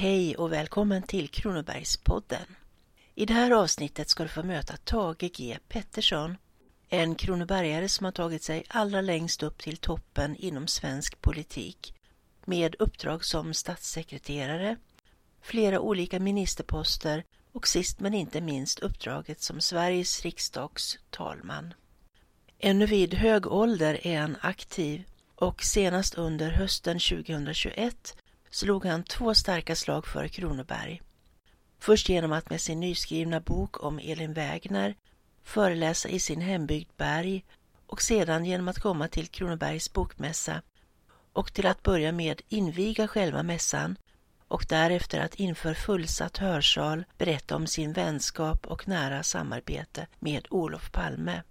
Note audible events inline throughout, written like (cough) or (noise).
Hej och välkommen till Kronobergspodden. I det här avsnittet ska du få möta Tage G Pettersson, en kronobergare som har tagit sig allra längst upp till toppen inom svensk politik med uppdrag som statssekreterare, flera olika ministerposter och sist men inte minst uppdraget som Sveriges riksdags talman. Ännu vid hög ålder är han aktiv och senast under hösten 2021 slog han två starka slag för Kronoberg. Först genom att med sin nyskrivna bok om Elin Wägner föreläsa i sin hembygd Berg och sedan genom att komma till Kronobergs bokmässa och till att börja med inviga själva mässan och därefter att inför fullsatt hörsal berätta om sin vänskap och nära samarbete med Olof Palme.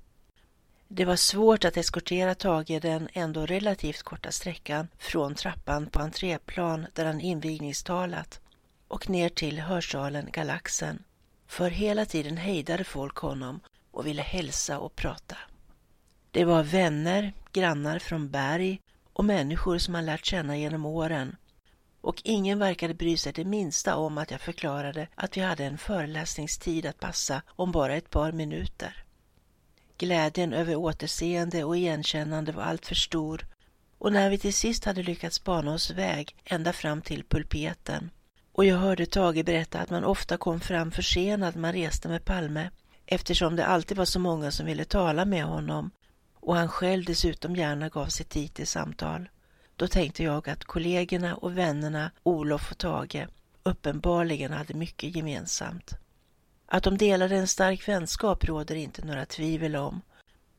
Det var svårt att eskortera Tage den ändå relativt korta sträckan från trappan på entréplan där han invigningstalat och ner till hörsalen Galaxen. För hela tiden hejdade folk honom och ville hälsa och prata. Det var vänner, grannar från Berg och människor som han lärt känna genom åren. Och ingen verkade bry sig det minsta om att jag förklarade att vi hade en föreläsningstid att passa om bara ett par minuter. Glädjen över återseende och igenkännande var alltför stor och när vi till sist hade lyckats bana oss väg ända fram till pulpeten och jag hörde Tage berätta att man ofta kom fram försenad när man reste med Palme eftersom det alltid var så många som ville tala med honom och han själv dessutom gärna gav sig tid till samtal. Då tänkte jag att kollegorna och vännerna Olof och Tage uppenbarligen hade mycket gemensamt. Att de delade en stark vänskap råder inte några tvivel om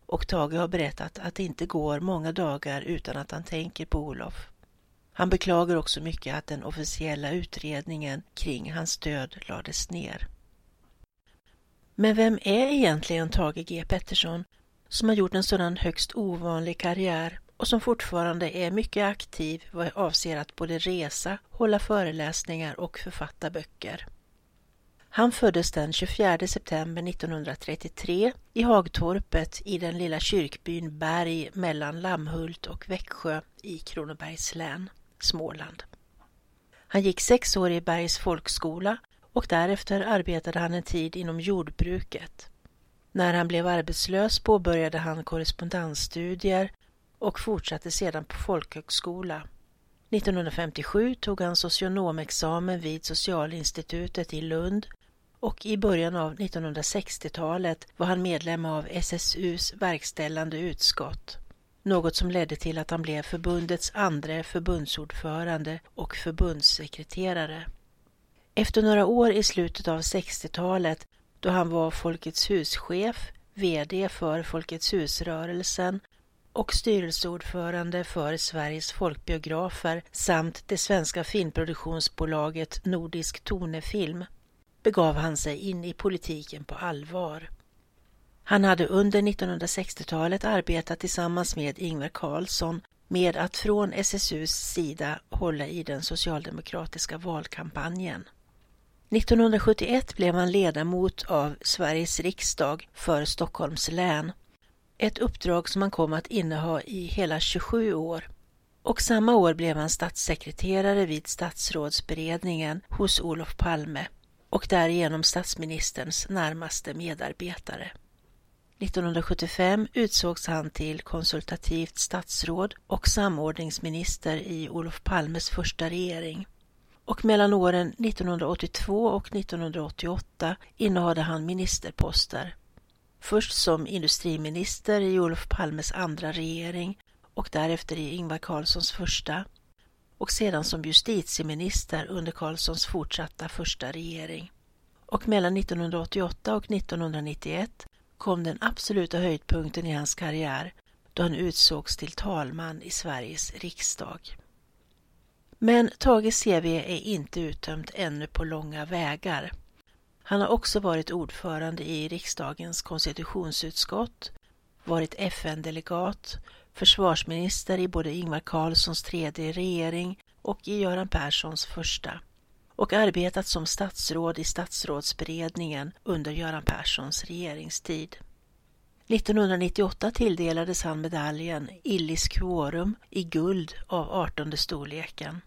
och Tage har berättat att det inte går många dagar utan att han tänker på Olof. Han beklagar också mycket att den officiella utredningen kring hans död lades ner. Men vem är egentligen Tage G Pettersson som har gjort en sådan högst ovanlig karriär och som fortfarande är mycket aktiv vad avser att både resa, hålla föreläsningar och författa böcker? Han föddes den 24 september 1933 i Hagtorpet i den lilla kyrkbyn Berg mellan Lammhult och Växjö i Kronobergs län, Småland. Han gick sex år i Bergs folkskola och därefter arbetade han en tid inom jordbruket. När han blev arbetslös påbörjade han korrespondensstudier och fortsatte sedan på folkhögskola. 1957 tog han socionomexamen vid Socialinstitutet i Lund och i början av 1960-talet var han medlem av SSUs verkställande utskott. Något som ledde till att han blev förbundets andra förbundsordförande och förbundssekreterare. Efter några år i slutet av 60-talet då han var Folkets huschef, VD för Folkets husrörelsen och styrelseordförande för Sveriges folkbiografer samt det svenska filmproduktionsbolaget Nordisk Tonefilm begav han sig in i politiken på allvar. Han hade under 1960-talet arbetat tillsammans med Ingvar Carlsson med att från SSUs sida hålla i den socialdemokratiska valkampanjen. 1971 blev han ledamot av Sveriges riksdag för Stockholms län. Ett uppdrag som han kom att inneha i hela 27 år. Och samma år blev han statssekreterare vid statsrådsberedningen hos Olof Palme och därigenom statsministerns närmaste medarbetare. 1975 utsågs han till konsultativt statsråd och samordningsminister i Olof Palmes första regering. Och mellan åren 1982 och 1988 innehade han ministerposter. Först som industriminister i Olof Palmes andra regering och därefter i Ingvar Carlssons första och sedan som justitieminister under Carlssons fortsatta första regering. Och mellan 1988 och 1991 kom den absoluta höjdpunkten i hans karriär då han utsågs till talman i Sveriges riksdag. Men Tages CV är inte uttömt ännu på långa vägar. Han har också varit ordförande i riksdagens konstitutionsutskott, varit FN-delegat, försvarsminister i både Ingvar Carlssons tredje regering och i Göran Perssons första och arbetat som statsråd i statsrådsberedningen under Göran Perssons regeringstid. 1998 tilldelades han medaljen Illis Quorum i guld av 18 storleken.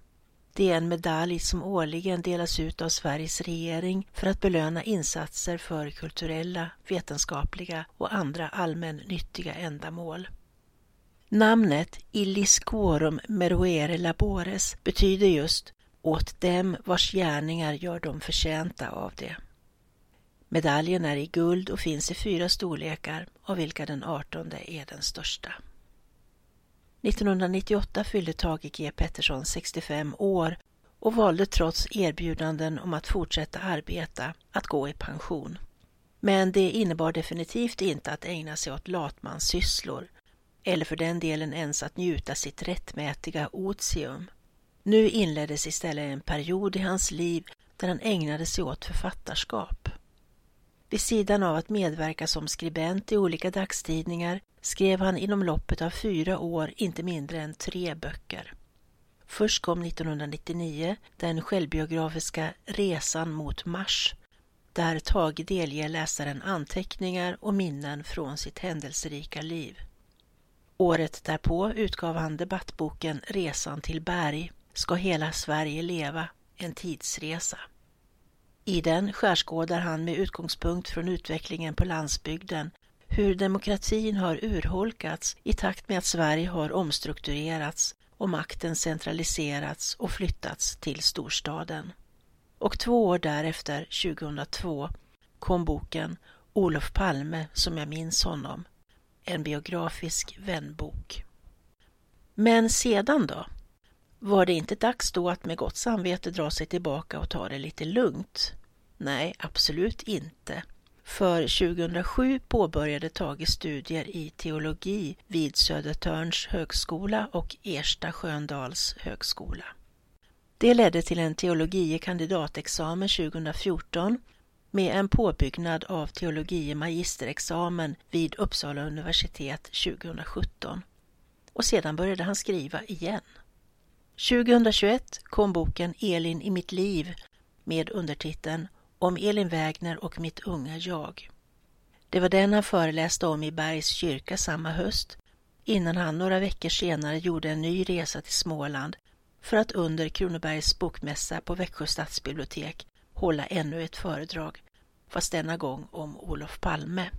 Det är en medalj som årligen delas ut av Sveriges regering för att belöna insatser för kulturella, vetenskapliga och andra allmännyttiga ändamål. Namnet Illis Quorum Meruere Labores betyder just åt dem vars gärningar gör dem förtjänta av det. Medaljen är i guld och finns i fyra storlekar, av vilka den artonde är den största. 1998 fyllde Tage G Pettersson 65 år och valde trots erbjudanden om att fortsätta arbeta att gå i pension. Men det innebar definitivt inte att ägna sig åt latmanssysslor eller för den delen ens att njuta sitt rättmätiga otium. Nu inleddes istället en period i hans liv där han ägnade sig åt författarskap. Vid sidan av att medverka som skribent i olika dagstidningar skrev han inom loppet av fyra år inte mindre än tre böcker. Först kom 1999 den självbiografiska Resan mot Mars där Tage delger läsaren anteckningar och minnen från sitt händelserika liv. Året därpå utgav han debattboken Resan till berg, Ska hela Sverige leva? En tidsresa. I den skärskådar han med utgångspunkt från utvecklingen på landsbygden hur demokratin har urholkats i takt med att Sverige har omstrukturerats och makten centraliserats och flyttats till storstaden. Och två år därefter, 2002, kom boken Olof Palme som jag minns honom, en biografisk vänbok. Men sedan då? Var det inte dags då att med gott samvete dra sig tillbaka och ta det lite lugnt? Nej, absolut inte. För 2007 påbörjade Tage studier i teologi vid Södertörns högskola och Ersta Sköndals högskola. Det ledde till en teologie kandidatexamen 2014 med en påbyggnad av teologie magisterexamen vid Uppsala universitet 2017. Och sedan började han skriva igen. 2021 kom boken Elin i mitt liv med undertiteln Om Elin Wägner och mitt unga jag. Det var den han föreläste om i Bergs kyrka samma höst innan han några veckor senare gjorde en ny resa till Småland för att under Kronobergs bokmässa på Växjö stadsbibliotek hålla ännu ett föredrag, fast denna gång om Olof Palme.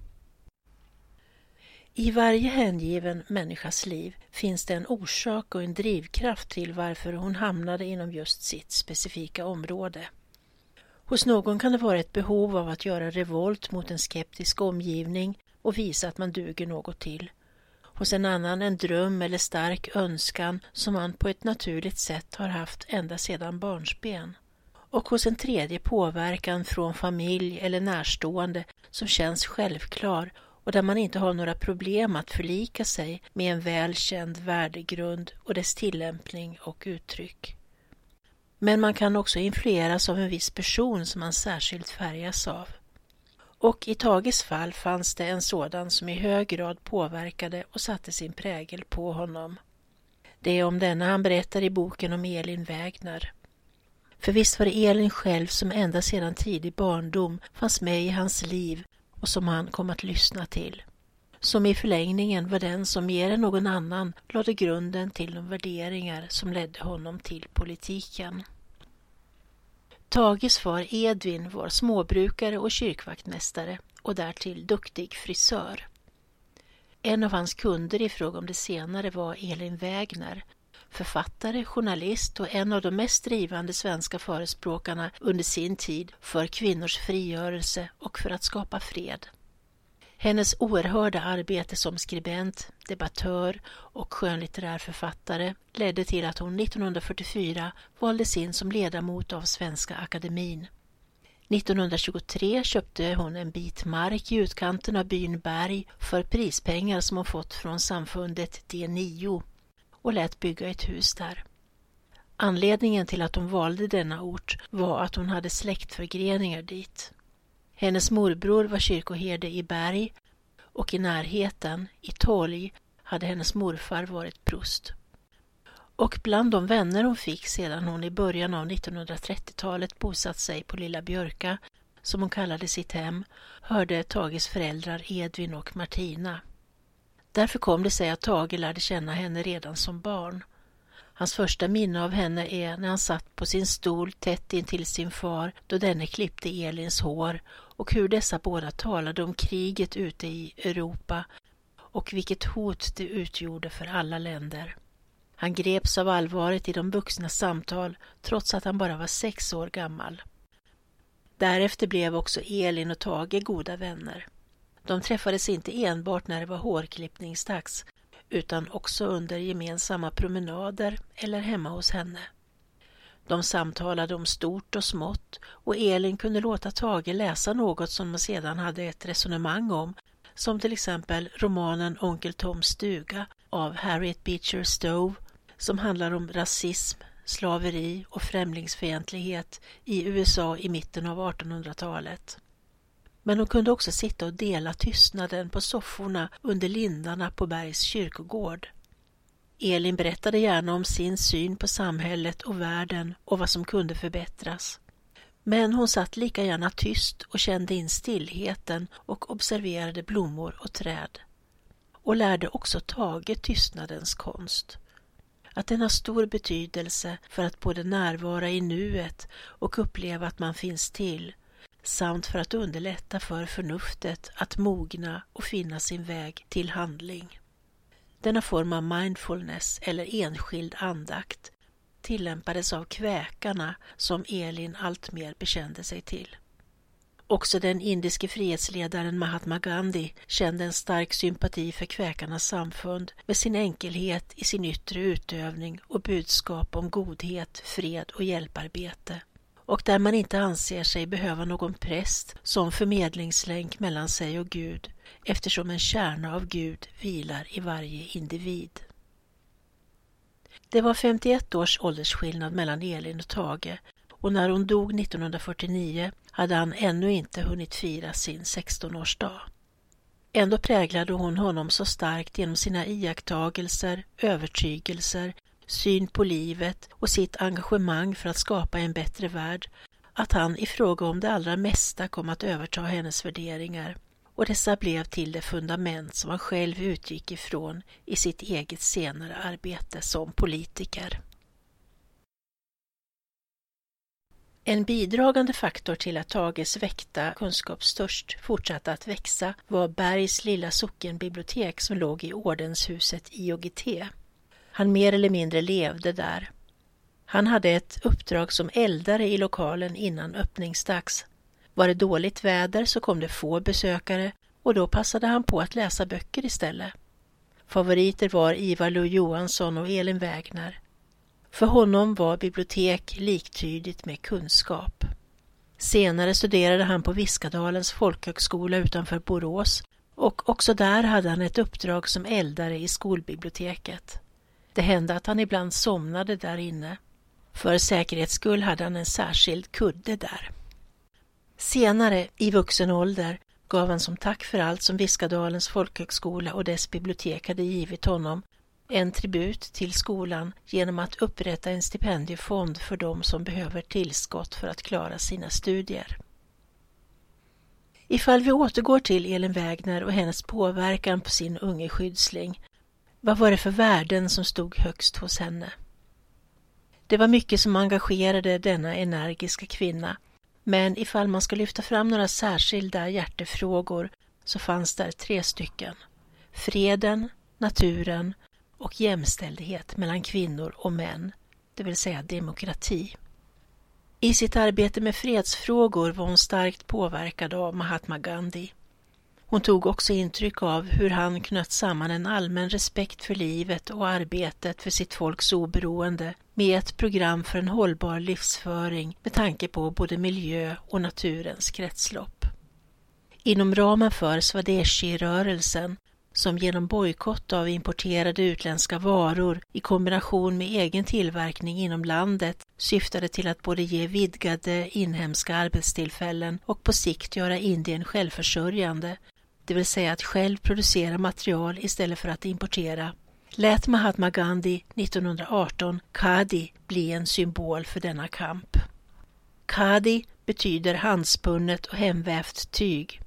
I varje hängiven människas liv finns det en orsak och en drivkraft till varför hon hamnade inom just sitt specifika område. Hos någon kan det vara ett behov av att göra revolt mot en skeptisk omgivning och visa att man duger något till. Hos en annan en dröm eller stark önskan som man på ett naturligt sätt har haft ända sedan barnsben. Och hos en tredje påverkan från familj eller närstående som känns självklar och där man inte har några problem att förlika sig med en välkänd värdegrund och dess tillämpning och uttryck. Men man kan också influeras av en viss person som man särskilt färgas av. Och i Tages fall fanns det en sådan som i hög grad påverkade och satte sin prägel på honom. Det är om denna han berättar i boken om Elin Wägner. För visst var det Elin själv som ända sedan tidig barndom fanns med i hans liv och som han kom att lyssna till. Som i förlängningen var den som mer än någon annan lade grunden till de värderingar som ledde honom till politiken. Tages far Edvin var småbrukare och kyrkvaktmästare och därtill duktig frisör. En av hans kunder i fråga om det senare var Elin Wägner, författare, journalist och en av de mest drivande svenska förespråkarna under sin tid för kvinnors frigörelse och för att skapa fred. Hennes oerhörda arbete som skribent, debattör och skönlitterär författare ledde till att hon 1944 valdes in som ledamot av Svenska Akademin. 1923 köpte hon en bit mark i utkanten av byn Berg för prispengar som hon fått från samfundet D9 och lät bygga ett hus där. Anledningen till att hon valde denna ort var att hon hade släktförgreningar dit. Hennes morbror var kyrkoherde i Berg och i närheten, i Tolg, hade hennes morfar varit prost. Och bland de vänner hon fick sedan hon i början av 1930-talet bosatt sig på Lilla Björka, som hon kallade sitt hem, hörde Tages föräldrar Edvin och Martina. Därför kom det sig att Tage lärde känna henne redan som barn. Hans första minne av henne är när han satt på sin stol tätt intill sin far då denne klippte Elins hår och hur dessa båda talade om kriget ute i Europa och vilket hot det utgjorde för alla länder. Han greps av allvaret i de vuxnas samtal trots att han bara var sex år gammal. Därefter blev också Elin och Tage goda vänner. De träffades inte enbart när det var hårklippningsdags utan också under gemensamma promenader eller hemma hos henne. De samtalade om stort och smått och Elin kunde låta Tage läsa något som de sedan hade ett resonemang om, som till exempel romanen Onkel Toms stuga av Harriet Beecher Stowe som handlar om rasism, slaveri och främlingsfientlighet i USA i mitten av 1800-talet. Men hon kunde också sitta och dela tystnaden på sofforna under lindarna på Bergs kyrkogård. Elin berättade gärna om sin syn på samhället och världen och vad som kunde förbättras. Men hon satt lika gärna tyst och kände in stillheten och observerade blommor och träd. Och lärde också Tage tystnadens konst. Att den har stor betydelse för att både närvara i nuet och uppleva att man finns till samt för att underlätta för förnuftet att mogna och finna sin väg till handling. Denna form av mindfulness eller enskild andakt tillämpades av kväkarna som Elin alltmer bekände sig till. Också den indiske frihetsledaren Mahatma Gandhi kände en stark sympati för kväkarnas samfund med sin enkelhet i sin yttre utövning och budskap om godhet, fred och hjälparbete och där man inte anser sig behöva någon präst som förmedlingslänk mellan sig och Gud eftersom en kärna av Gud vilar i varje individ. Det var 51 års åldersskillnad mellan Elin och Tage och när hon dog 1949 hade han ännu inte hunnit fira sin 16-årsdag. Ändå präglade hon honom så starkt genom sina iakttagelser, övertygelser, syn på livet och sitt engagemang för att skapa en bättre värld att han i fråga om det allra mesta kom att överta hennes värderingar och dessa blev till det fundament som han själv utgick ifrån i sitt eget senare arbete som politiker. En bidragande faktor till att Tages väckta kunskapstörst fortsatte att växa var Bergs lilla sockenbibliotek som låg i ordenshuset IOGT. Han mer eller mindre levde där. Han hade ett uppdrag som eldare i lokalen innan öppningsdags. Var det dåligt väder så kom det få besökare och då passade han på att läsa böcker istället. Favoriter var Ivar Lo Johansson och Elin Wägner. För honom var bibliotek liktydigt med kunskap. Senare studerade han på Viskadalens folkhögskola utanför Borås och också där hade han ett uppdrag som eldare i skolbiblioteket. Det hände att han ibland somnade där inne. För säkerhets skull hade han en särskild kudde där. Senare, i vuxen ålder, gav han som tack för allt som Viskadalens folkhögskola och dess bibliotek hade givit honom en tribut till skolan genom att upprätta en stipendiefond för de som behöver tillskott för att klara sina studier. Ifall vi återgår till Elin Wägner och hennes påverkan på sin unge skyddsling vad var det för värden som stod högst hos henne? Det var mycket som engagerade denna energiska kvinna, men ifall man ska lyfta fram några särskilda hjärtefrågor så fanns där tre stycken. Freden, naturen och jämställdhet mellan kvinnor och män, det vill säga demokrati. I sitt arbete med fredsfrågor var hon starkt påverkad av Mahatma Gandhi. Hon tog också intryck av hur han knöt samman en allmän respekt för livet och arbetet för sitt folks oberoende med ett program för en hållbar livsföring med tanke på både miljö och naturens kretslopp. Inom ramen för Swadeshi-rörelsen som genom bojkott av importerade utländska varor i kombination med egen tillverkning inom landet syftade till att både ge vidgade inhemska arbetstillfällen och på sikt göra Indien självförsörjande det vill säga att själv producera material istället för att importera, lät Mahatma Gandhi 1918 Khadi bli en symbol för denna kamp. Khadi betyder handspunnet och hemvävt tyg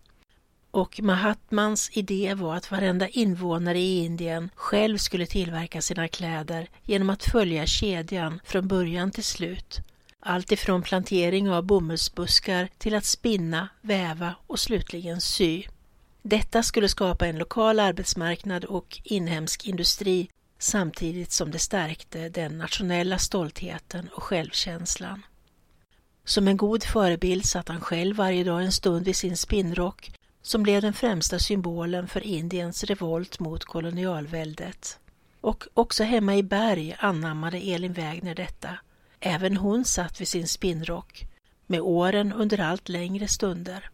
och Mahatmans idé var att varenda invånare i Indien själv skulle tillverka sina kläder genom att följa kedjan från början till slut. Allt ifrån plantering av bomullsbuskar till att spinna, väva och slutligen sy. Detta skulle skapa en lokal arbetsmarknad och inhemsk industri samtidigt som det stärkte den nationella stoltheten och självkänslan. Som en god förebild satt han själv varje dag en stund vid sin spinnrock som blev den främsta symbolen för Indiens revolt mot kolonialväldet. Och också hemma i Berg anammade Elin Wägner detta. Även hon satt vid sin spinnrock, med åren under allt längre stunder.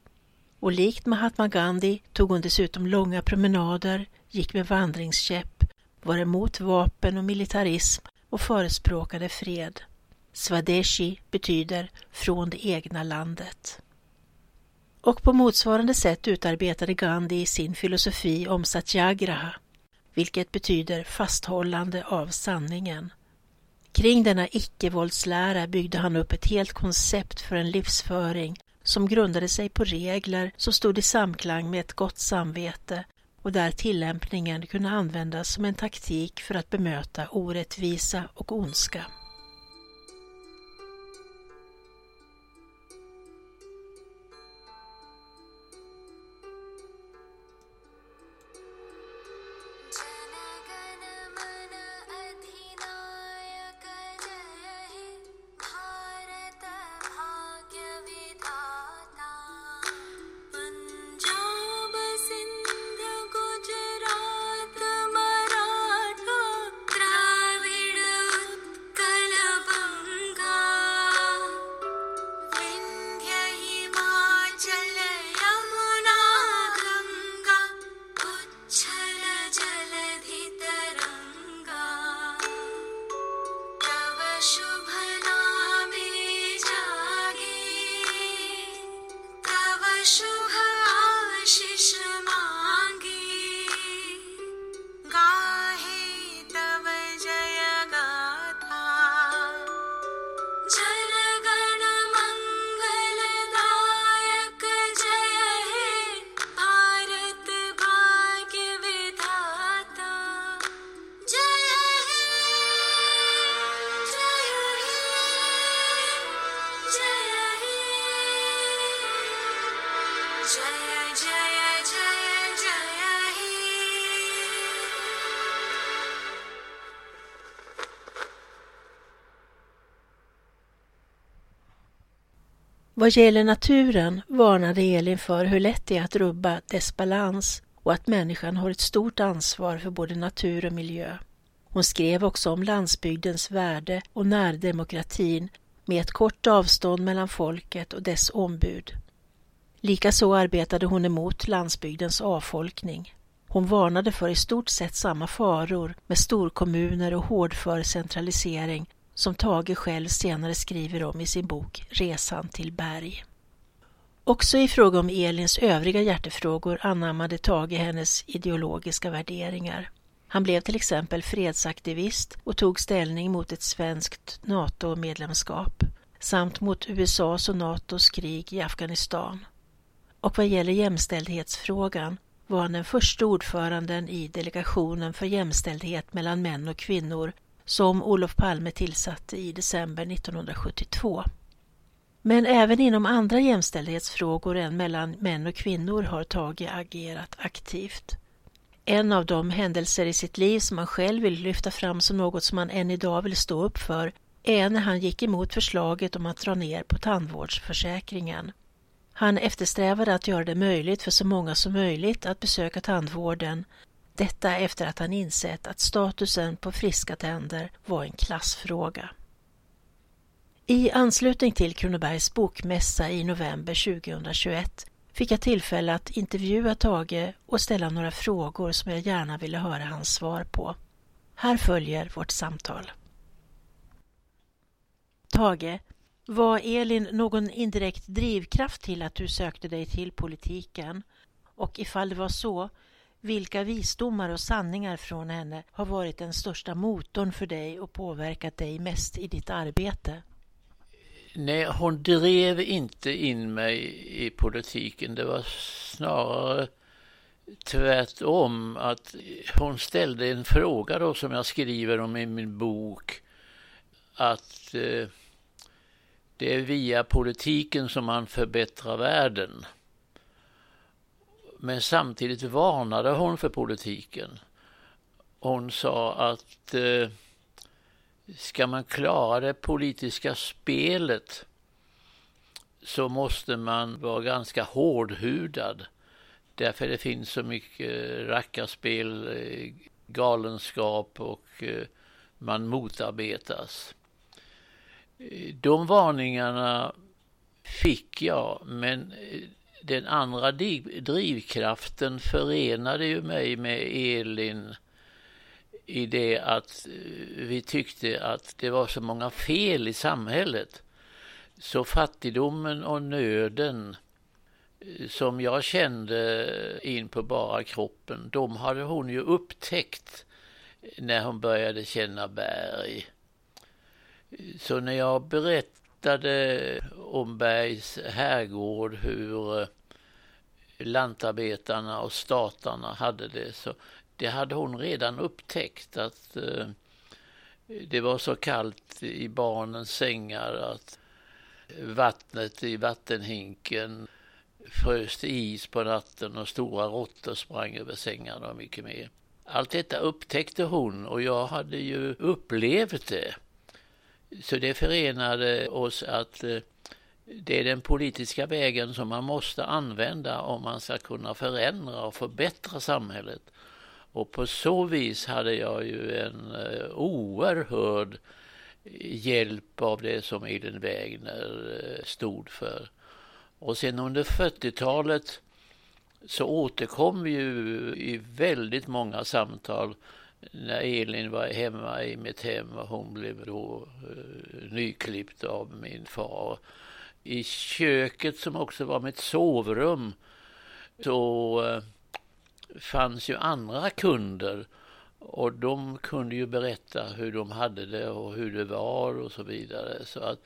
Och likt Mahatma Gandhi tog hon dessutom långa promenader, gick med vandringskäpp, var emot vapen och militarism och förespråkade fred. Swadeshi betyder från det egna landet. Och på motsvarande sätt utarbetade Gandhi sin filosofi om satyagraha, vilket betyder fasthållande av sanningen. Kring denna icke-våldslära byggde han upp ett helt koncept för en livsföring som grundade sig på regler som stod i samklang med ett gott samvete och där tillämpningen kunde användas som en taktik för att bemöta orättvisa och ondska. Vad gäller naturen varnade Elin för hur lätt det är att rubba dess balans och att människan har ett stort ansvar för både natur och miljö. Hon skrev också om landsbygdens värde och närdemokratin med ett kort avstånd mellan folket och dess ombud. Likaså arbetade hon emot landsbygdens avfolkning. Hon varnade för i stort sett samma faror med storkommuner och hårdför centralisering som Tage själv senare skriver om i sin bok Resan till berg. Också i fråga om Elins övriga hjärtefrågor anammade Tage hennes ideologiska värderingar. Han blev till exempel fredsaktivist och tog ställning mot ett svenskt NATO-medlemskap samt mot USAs och NATOs krig i Afghanistan. Och vad gäller jämställdhetsfrågan var han den första ordföranden i Delegationen för jämställdhet mellan män och kvinnor som Olof Palme tillsatte i december 1972. Men även inom andra jämställdhetsfrågor än mellan män och kvinnor har Tage agerat aktivt. En av de händelser i sitt liv som han själv vill lyfta fram som något som han än idag vill stå upp för är när han gick emot förslaget om att dra ner på tandvårdsförsäkringen. Han eftersträvade att göra det möjligt för så många som möjligt att besöka tandvården detta efter att han insett att statusen på friska tänder var en klassfråga. I anslutning till Kronobergs bokmässa i november 2021 fick jag tillfälle att intervjua Tage och ställa några frågor som jag gärna ville höra hans svar på. Här följer vårt samtal. Tage, var Elin någon indirekt drivkraft till att du sökte dig till politiken? Och ifall det var så, vilka visdomar och sanningar från henne har varit den största motorn för dig och påverkat dig mest i ditt arbete? Nej, hon drev inte in mig i politiken. Det var snarare tvärtom att hon ställde en fråga då som jag skriver om i min bok att eh, det är via politiken som man förbättrar världen. Men samtidigt varnade hon för politiken. Hon sa att eh, ska man klara det politiska spelet så måste man vara ganska hårdhudad. Därför det finns så mycket rackarspel, eh, galenskap och eh, man motarbetas. Eh, de varningarna fick jag, men den andra drivkraften förenade ju mig med Elin i det att eh, vi tyckte att det var så många fel i samhället. Så fattigdomen och nöden eh, som jag kände in på bara kroppen, de hade hon ju upptäckt när hon började känna berg. Så när jag berättade om Bergs herrgård, hur eh, lantarbetarna och statarna hade det, så det hade hon redan upptäckt att eh, det var så kallt i barnens sängar att vattnet i vattenhinken frös till is på natten och stora råttor sprang över sängarna och mycket mer. Allt detta upptäckte hon och jag hade ju upplevt det. Så det förenade oss att eh, det är den politiska vägen som man måste använda om man ska kunna förändra och förbättra samhället. Och på så vis hade jag ju en eh, oerhörd hjälp av det som Elin Wägner eh, stod för. Och sen under 40-talet så återkom vi ju i väldigt många samtal när Elin var hemma i mitt hem och hon blev då eh, nyklippt av min far. I köket som också var mitt sovrum så eh, fanns ju andra kunder och de kunde ju berätta hur de hade det och hur det var och så vidare. Så att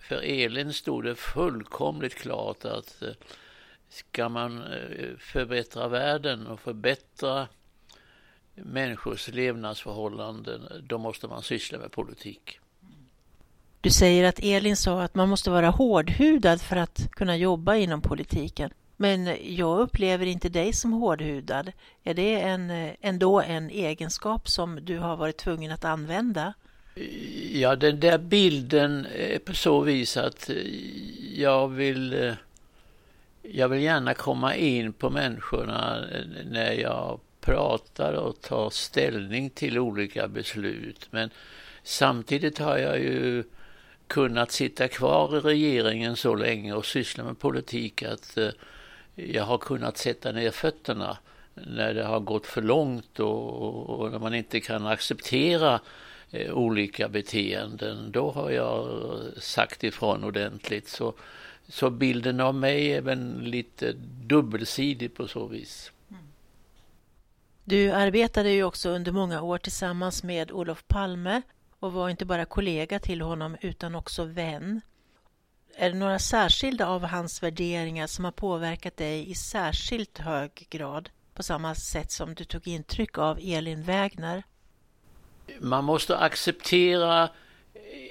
för Elin stod det fullkomligt klart att eh, ska man eh, förbättra världen och förbättra människors levnadsförhållanden, då måste man syssla med politik. Du säger att Elin sa att man måste vara hårdhudad för att kunna jobba inom politiken. Men jag upplever inte dig som hårdhudad. Är det en, ändå en egenskap som du har varit tvungen att använda? Ja, den där bilden är på så vis att jag vill, jag vill gärna komma in på människorna när jag pratar och tar ställning till olika beslut. Men samtidigt har jag ju kunnat sitta kvar i regeringen så länge och syssla med politik att eh, jag har kunnat sätta ner fötterna när det har gått för långt och, och när man inte kan acceptera eh, olika beteenden. Då har jag sagt ifrån ordentligt. Så, så bilden av mig är väl lite dubbelsidig på så vis. Du arbetade ju också under många år tillsammans med Olof Palme och var inte bara kollega till honom utan också vän. Är det några särskilda av hans värderingar som har påverkat dig i särskilt hög grad på samma sätt som du tog intryck av Elin Wägner? Man måste acceptera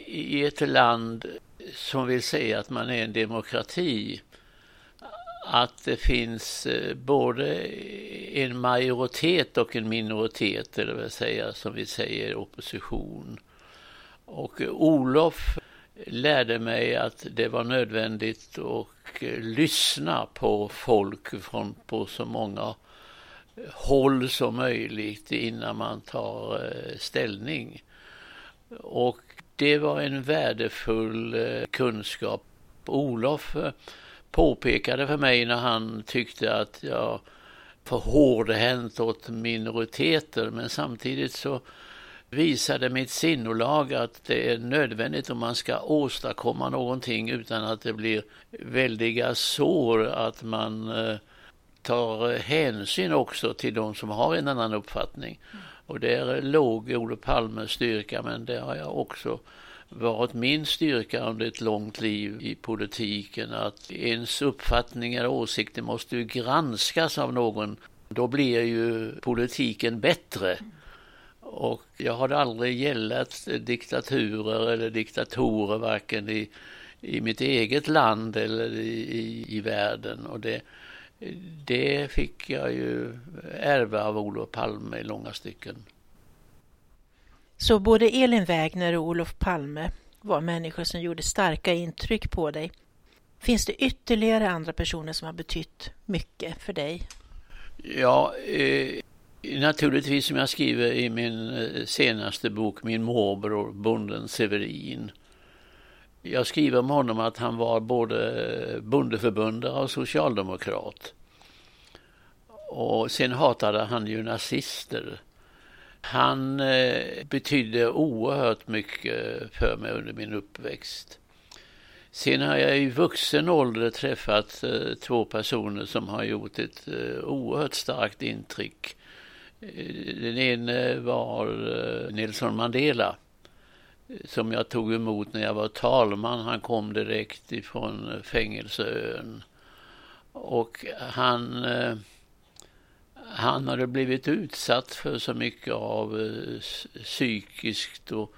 i ett land som vill säga att man är en demokrati att det finns eh, både en majoritet och en minoritet, eller vad säga som vi säger opposition. Och Olof lärde mig att det var nödvändigt att eh, lyssna på folk från på så många håll som möjligt innan man tar eh, ställning. Och det var en värdefull kunskap. Olof påpekade för mig när han tyckte att jag för hårdhänt åt minoriteter men samtidigt så visade mitt sinnolag att det är nödvändigt om man ska åstadkomma någonting utan att det blir väldiga sår att man eh, tar hänsyn också till de som har en annan uppfattning. Och där låg Olof Palmes styrka men det har jag också varit min styrka under ett långt liv i politiken att ens uppfattningar och åsikter måste ju granskas av någon Då blir ju politiken bättre. Och jag har aldrig gällat diktaturer eller diktatorer varken i, i mitt eget land eller i, i, i världen. Och det, det fick jag ju ärva av Olof Palme i långa stycken. Så både Elin Wägner och Olof Palme var människor som gjorde starka intryck på dig. Finns det ytterligare andra personer som har betytt mycket för dig? Ja, eh, naturligtvis som jag skriver i min eh, senaste bok, min morbror, bonden Severin. Jag skriver om honom att han var både bondeförbundare och socialdemokrat. Och sen hatade han ju nazister. Han eh, betydde oerhört mycket för mig under min uppväxt. Sen har jag i vuxen ålder träffat eh, två personer som har gjort ett eh, oerhört starkt intryck. Den ene var Nelson Mandela som jag tog emot när jag var talman. Han kom direkt ifrån fängelseön. Och han, eh, han hade blivit utsatt för så mycket av eh, psykiskt och,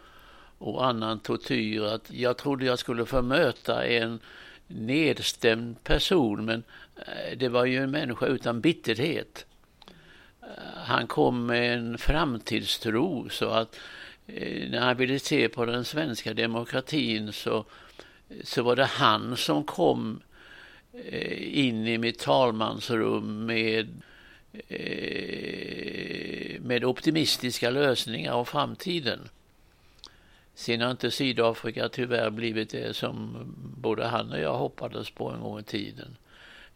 och annan tortyr att jag trodde jag skulle få möta en nedstämd person men eh, det var ju en människa utan bitterhet. Eh, han kom med en framtidstro så att när han ville se på den svenska demokratin så, så var det han som kom in i mitt talmansrum med, eh, Eh, med optimistiska lösningar om framtiden. Sen har inte Sydafrika tyvärr blivit det som både han och jag hoppades på en gång i tiden.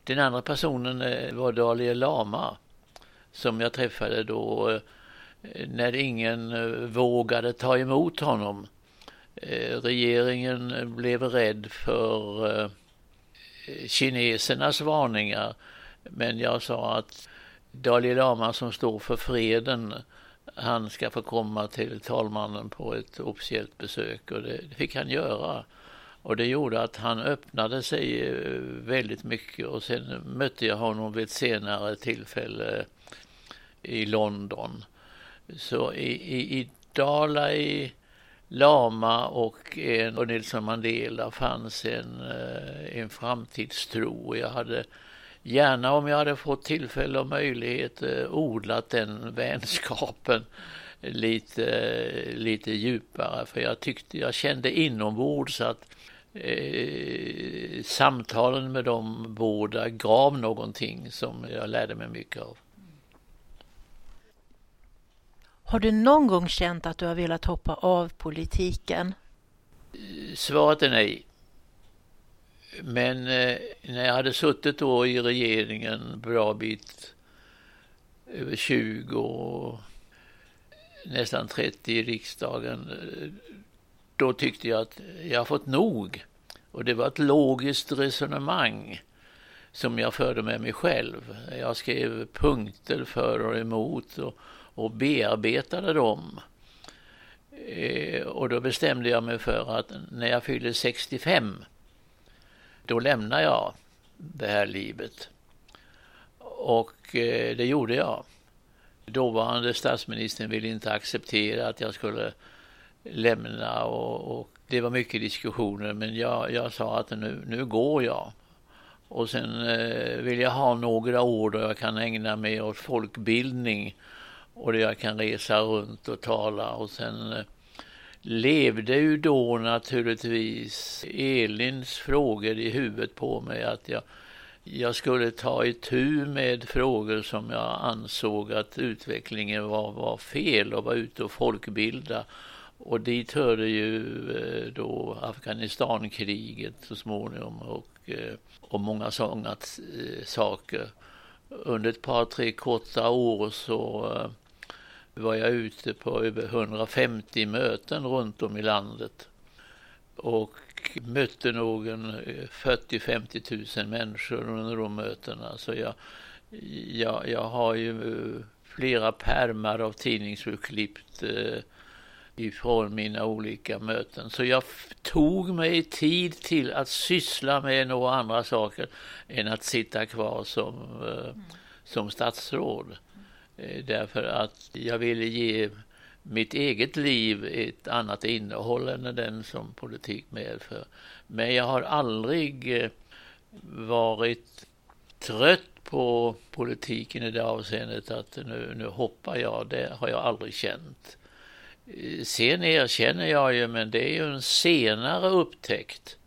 Den andra personen eh, var Dalai Lama som jag träffade då eh, när ingen vågade ta emot honom. Regeringen blev rädd för kinesernas varningar. Men jag sa att Dalai Lama som står för freden, han ska få komma till talmannen på ett officiellt besök och det fick han göra. Och det gjorde att han öppnade sig eh, väldigt mycket och sen mötte jag honom vid ett senare tillfälle eh, i London. Så i, i, i Dalai Lama och, en, och Nelson Mandela fanns en, en framtidstro. Jag hade gärna om jag hade fått tillfälle och möjlighet eh, odlat den (laughs) vänskapen lite, lite djupare. För jag tyckte, jag kände inombords att eh, samtalen med de båda gav någonting som jag lärde mig mycket av. Har du någon gång känt att du har velat hoppa av politiken? Svaret är nej. Men eh, när jag hade suttit då i regeringen bra bit över 20 och nästan 30 i riksdagen, eh, då tyckte jag att jag har fått nog. Och det var ett logiskt resonemang som jag förde med mig själv. Jag skrev punkter för och emot och och bearbetade dem. Eh, och då bestämde jag mig för att när jag fyller 65 då lämnar jag det här livet. Och eh, det gjorde jag. Dåvarande statsministern ville inte acceptera att jag skulle lämna och, och det var mycket diskussioner men jag, jag sa att nu, nu går jag. Och sen eh, vill jag ha några år då jag kan ägna mig åt folkbildning och där jag kan resa runt och tala och sen eh, levde ju då naturligtvis Elins frågor i huvudet på mig att jag, jag skulle ta itu med frågor som jag ansåg att utvecklingen var, var fel och var ute och folkbilda. Och dit hörde ju eh, då Afghanistankriget så småningom och, eh, och många sådana eh, saker. Under ett par, tre korta år så var jag ute på över 150 möten runt om i landet och mötte nog 40-50 000 människor under de mötena. Så jag, jag, jag har ju flera pärmar av tidningsurklipp eh, ifrån mina olika möten. Så jag tog mig tid till att syssla med några andra saker än att sitta kvar som, eh, som statsråd. Eh, därför att jag ville ge mitt eget liv ett annat innehåll än den som politik medför. Men jag har aldrig eh, varit trött på politiken i det avseendet att nu, nu hoppar jag. Det har jag aldrig känt. Eh, sen erkänner jag ju, men det är ju en senare upptäckt,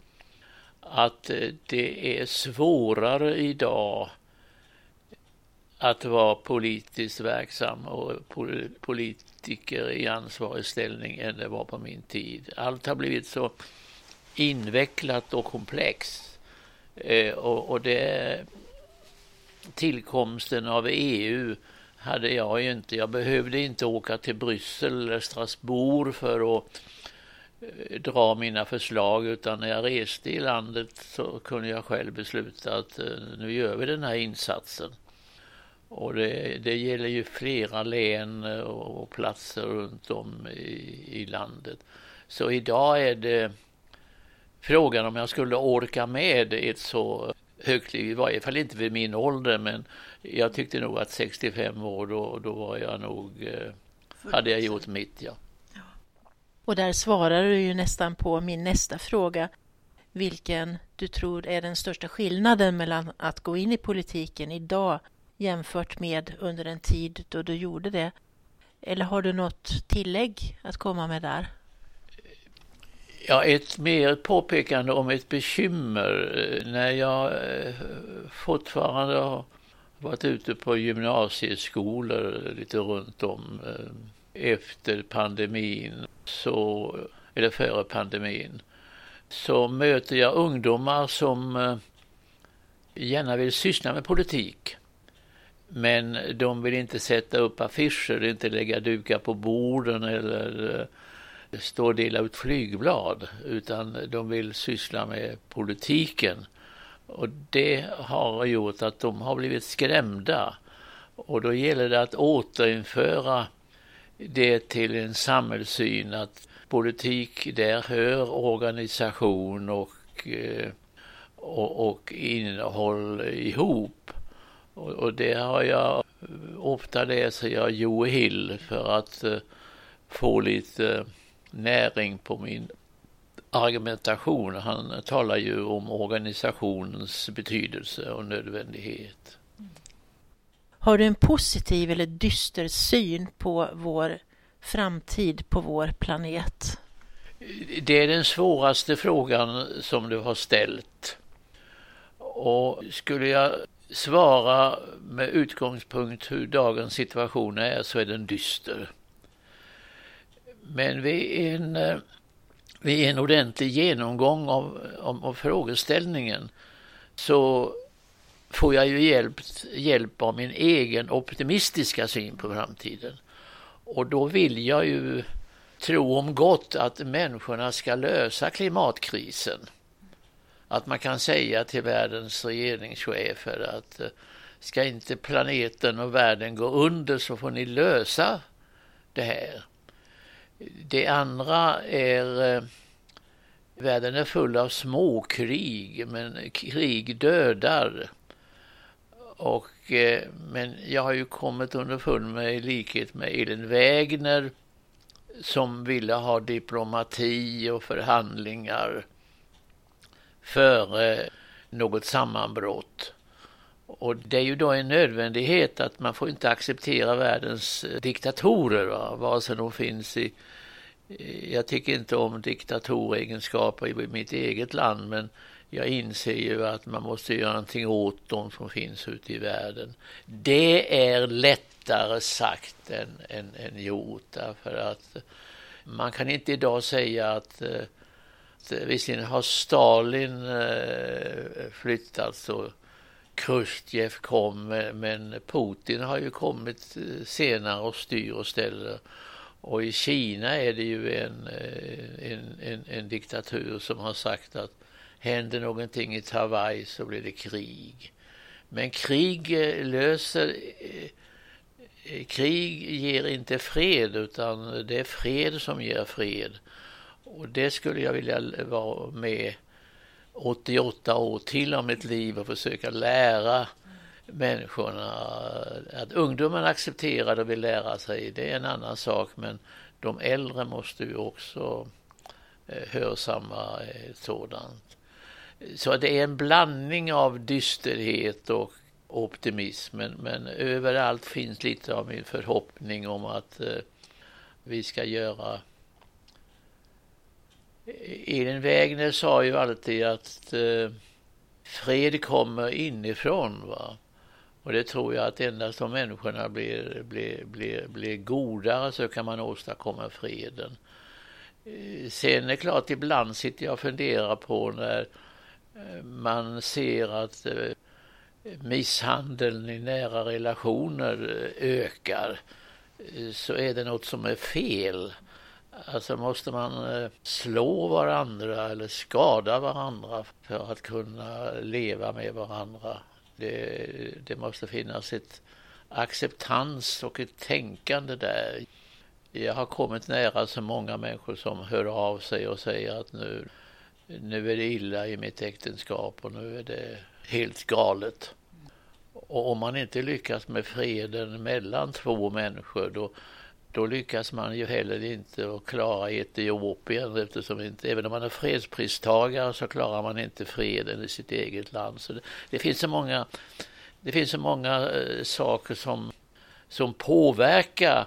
att det är svårare idag att vara politiskt verksam och politiker i ansvarig ställning än det var på min tid. Allt har blivit så invecklat och komplext. Eh, och, och det, tillkomsten av EU hade jag ju inte. Jag behövde inte åka till Bryssel eller Strasbourg för att eh, dra mina förslag utan när jag reste i landet så kunde jag själv besluta att eh, nu gör vi den här insatsen. Och det, det gäller ju flera län och platser runt om i, i landet. Så idag är det frågan om jag skulle orka med ett så högt liv, i varje fall inte vid min ålder, men jag tyckte nog att 65 år, då, då var jag nog, eh, hade jag gjort mitt, ja. Och där svarar du ju nästan på min nästa fråga, vilken du tror är den största skillnaden mellan att gå in i politiken idag jämfört med under en tid då du gjorde det? Eller har du något tillägg att komma med där? Ja, ett mer påpekande om ett bekymmer. När jag eh, fortfarande har varit ute på gymnasieskolor lite runt om eh, efter pandemin, så, eller före pandemin, så möter jag ungdomar som eh, gärna vill syssla med politik. Men de vill inte sätta upp affischer, inte lägga dukar på borden eller eh, stå och dela ut flygblad, utan de vill syssla med politiken. Och det har gjort att de har blivit skrämda. Och då gäller det att återinföra det till en samhällssyn att politik, där hör organisation och, eh, och, och innehåll ihop. Och, och det har jag, ofta läser jag Joe Hill för att uh, få lite näring på min argumentation. Han talar ju om organisationens betydelse och nödvändighet. Har du en positiv eller dyster syn på vår framtid på vår planet? Det är den svåraste frågan som du har ställt. Och skulle jag svara med utgångspunkt hur dagens situation är så är den dyster. Men vid en, eh, vid en ordentlig genomgång av, av, av frågeställningen så får jag ju hjälp, hjälp av min egen optimistiska syn på framtiden. Och då vill jag ju tro om gott att människorna ska lösa klimatkrisen att man kan säga till världens regeringschefer att eh, ska inte planeten och världen gå under så får ni lösa det här. Det andra är eh, världen är full av småkrig men krig dödar. Och, eh, men jag har ju kommit underfund med i likhet med Elin Wägner som ville ha diplomati och förhandlingar före eh, något sammanbrott. Och det är ju då en nödvändighet att man får inte acceptera världens eh, diktatorer, va? vare sig de finns i eh, jag tycker inte om diktatoregenskaper i mitt eget land men jag inser ju att man måste göra någonting åt de som finns ute i världen. Det är lättare sagt än, än, än gjort därför att man kan inte idag säga att eh, Eh, visserligen har Stalin eh, flyttat flyttats och Khrushchev kom, eh, men Putin har ju kommit senare och styr och ställer. Och i Kina är det ju en, en, en, en diktatur som har sagt att händer någonting i Hawaii så blir det krig. Men krig löser krig ger inte fred utan det är fred som ger fred. Och det skulle jag vilja vara med 88 år till om mitt liv och försöka lära människorna. Att ungdomen accepterar och vill lära sig, det är en annan sak. Men de äldre måste ju också eh, hörsamma eh, sådant. Så det är en blandning av dysterhet och optimism. Men, men överallt finns lite av min förhoppning om att eh, vi ska göra Elin Wägner sa ju alltid att eh, fred kommer inifrån. Va? Och det tror jag att endast om människorna blir, blir, blir, blir godare så kan man åstadkomma freden. Eh, sen är det klart, ibland sitter jag och funderar på när eh, man ser att eh, misshandeln i nära relationer ökar så är det något som är fel. Alltså måste man eh, slå varandra eller skada varandra för att kunna leva med varandra. Det, det måste finnas ett acceptans och ett tänkande där. Jag har kommit nära så många människor som hör av sig och säger att nu, nu är det illa i mitt äktenskap och nu är det helt galet. Och om man inte lyckas med freden mellan två människor då, då lyckas man ju heller inte att klara Etiopien eftersom inte, även om man är fredspristagare så klarar man inte freden i sitt eget land. Så det, det finns så många, det finns så många eh, saker som, som påverkar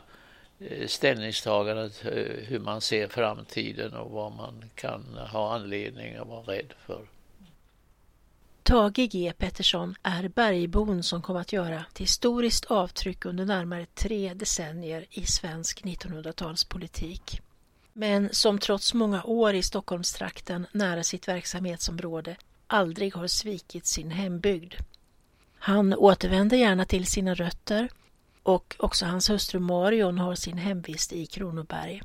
eh, ställningstagandet eh, hur man ser framtiden och vad man kan ha anledning att vara rädd för. Tage G Pettersson är bergbon som kom att göra ett historiskt avtryck under närmare tre decennier i svensk 1900-talspolitik. Men som trots många år i Stockholmstrakten nära sitt verksamhetsområde aldrig har svikit sin hembygd. Han återvänder gärna till sina rötter och också hans hustru Marion har sin hemvist i Kronoberg.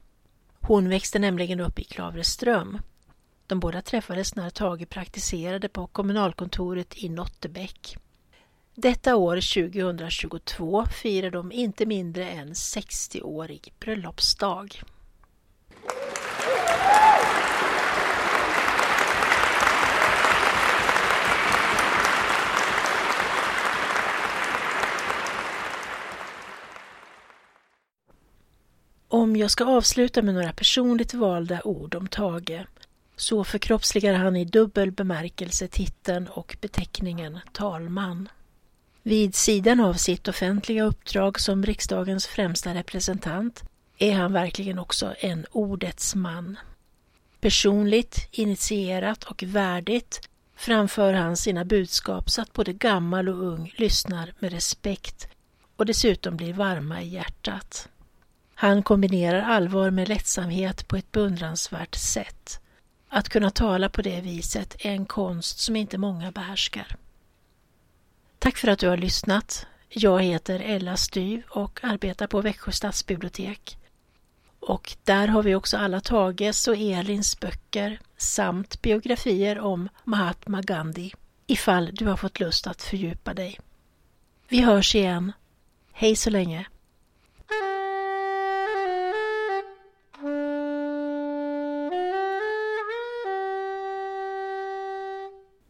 Hon växte nämligen upp i Klavreström de båda träffades när Tage praktiserade på kommunalkontoret i Nottebäck. Detta år 2022 firar de inte mindre än 60-årig bröllopsdag. Om jag ska avsluta med några personligt valda ord om Tage så förkroppsligar han i dubbel bemärkelse titeln och beteckningen talman. Vid sidan av sitt offentliga uppdrag som riksdagens främsta representant är han verkligen också en ordets man. Personligt, initierat och värdigt framför han sina budskap så att både gammal och ung lyssnar med respekt och dessutom blir varma i hjärtat. Han kombinerar allvar med lättsamhet på ett beundransvärt sätt. Att kunna tala på det viset är en konst som inte många behärskar. Tack för att du har lyssnat. Jag heter Ella Styv och arbetar på Växjö stadsbibliotek. Och där har vi också alla Tages och Elins böcker samt biografier om Mahatma Gandhi ifall du har fått lust att fördjupa dig. Vi hörs igen. Hej så länge!